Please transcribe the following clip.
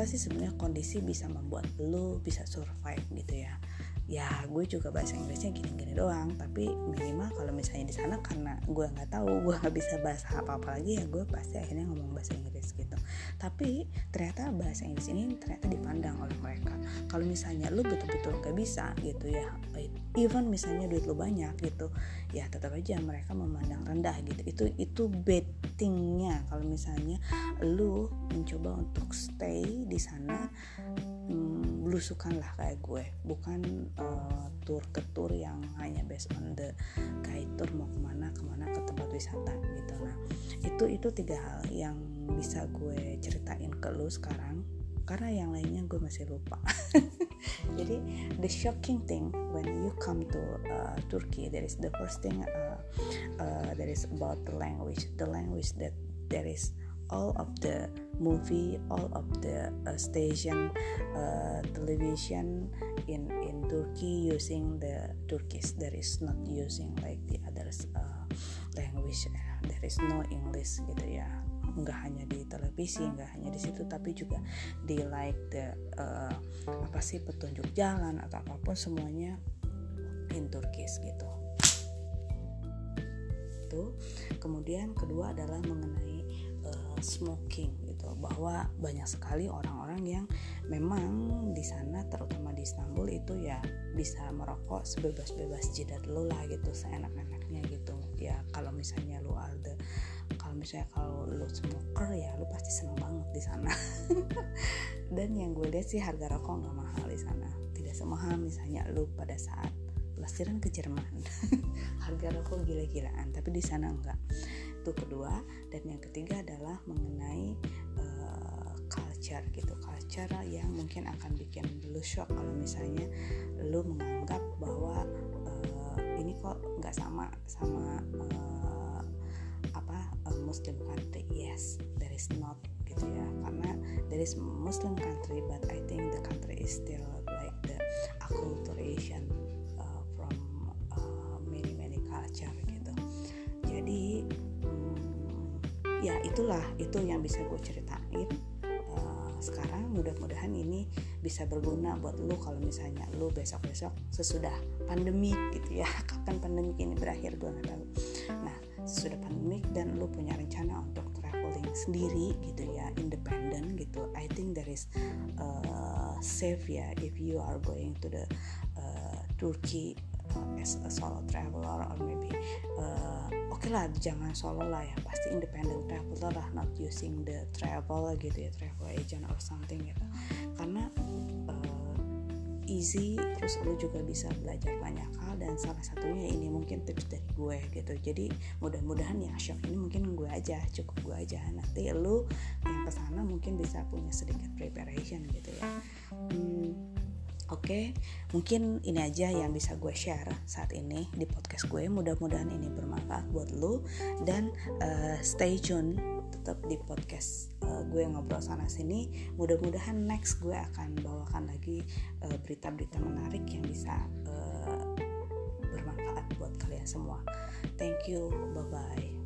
rasa sih sebenarnya kondisi bisa membuat lo bisa survive gitu ya. Ya gue juga bahasa Inggrisnya gini-gini doang tapi minimal kalau misalnya di sana karena gue nggak tahu gue nggak bisa bahasa apa-apa lagi ya gue pasti akhirnya ngomong bahasa Inggris gitu. Tapi ternyata bahasa Inggris ini ternyata dipandang oleh mereka. Kalau misalnya lu betul-betul nggak bisa gitu ya even misalnya duit lu banyak gitu ya tetap aja mereka memandang rendah gitu. Itu itu bettingnya kalau misalnya lu mencoba untuk stay di sana hmm, belusukan lah kayak gue. Bukan uh, tour ke tour yang hanya based on the guide tour mau ke mana ke mana ke tempat wisata gitu. Nah itu itu tiga hal yang bisa gue ceritain ke lu sekarang. Karena yang lainnya gue masih lupa jadi the shocking thing when you come to uh, Turkey there is the first thing uh, uh, that is about the language the language that there is all of the movie, all of the uh, station uh, television in in Turkey using the Turkish. There is not using like the others uh, language. There is no English gitu ya. Enggak hanya di televisi, enggak hanya di situ, tapi juga di like the uh, apa sih petunjuk jalan atau apa pun semuanya in Turkish gitu. Itu. Kemudian kedua adalah mengenai smoking gitu bahwa banyak sekali orang-orang yang memang di sana terutama di Istanbul itu ya bisa merokok sebebas-bebas jidat lo lah gitu seenak-enaknya gitu ya kalau misalnya lo ada kalau misalnya kalau lo smoker ya lo pasti seneng banget di sana. Dan yang gue lihat sih harga rokok nggak mahal di sana. Tidak semahal misalnya lo pada saat pelesiran ke Jerman. Harga rokok gila-gilaan tapi di sana enggak itu kedua. Dan yang ketiga adalah mengenai uh, culture gitu. Culture yang mungkin akan bikin lu shock kalau misalnya lu menganggap bahwa uh, ini kok nggak sama sama uh, Muslim country yes there is not gitu ya. Karena there is Muslim country but I think the country is still like the acculturation uh, from uh, many many culture gitu. Jadi ya itulah itu yang bisa gue ceritain. Uh, sekarang mudah-mudahan ini bisa berguna buat lo kalau misalnya lo besok-besok sesudah pandemi gitu ya. Kapan pandemi ini berakhir gue nggak tahu nah sesudah pandemi dan lo punya rencana untuk traveling sendiri gitu ya independen gitu I think there is uh, safe ya if you are going to the uh, Turkey uh, as a solo traveler or maybe uh, oke okay lah jangan solo lah ya pasti independent traveler lah not using the travel gitu ya travel agent or something gitu. Karena easy terus lo juga bisa belajar banyak hal dan salah satunya ini mungkin tips dari gue gitu. Jadi mudah-mudahan yang shock ini mungkin gue aja cukup gue aja. Nanti lo yang ke sana mungkin bisa punya sedikit preparation gitu ya. Hmm, Oke, mungkin ini aja yang bisa gue share saat ini di podcast gue. Mudah-mudahan ini bermanfaat buat lo dan uh, stay tune tetap di podcast uh, gue ngobrol sana sini. Mudah-mudahan next gue akan bawakan lagi berita berita-berita menarik yang bisa uh, bermanfaat buat kalian semua. Thank you, bye bye.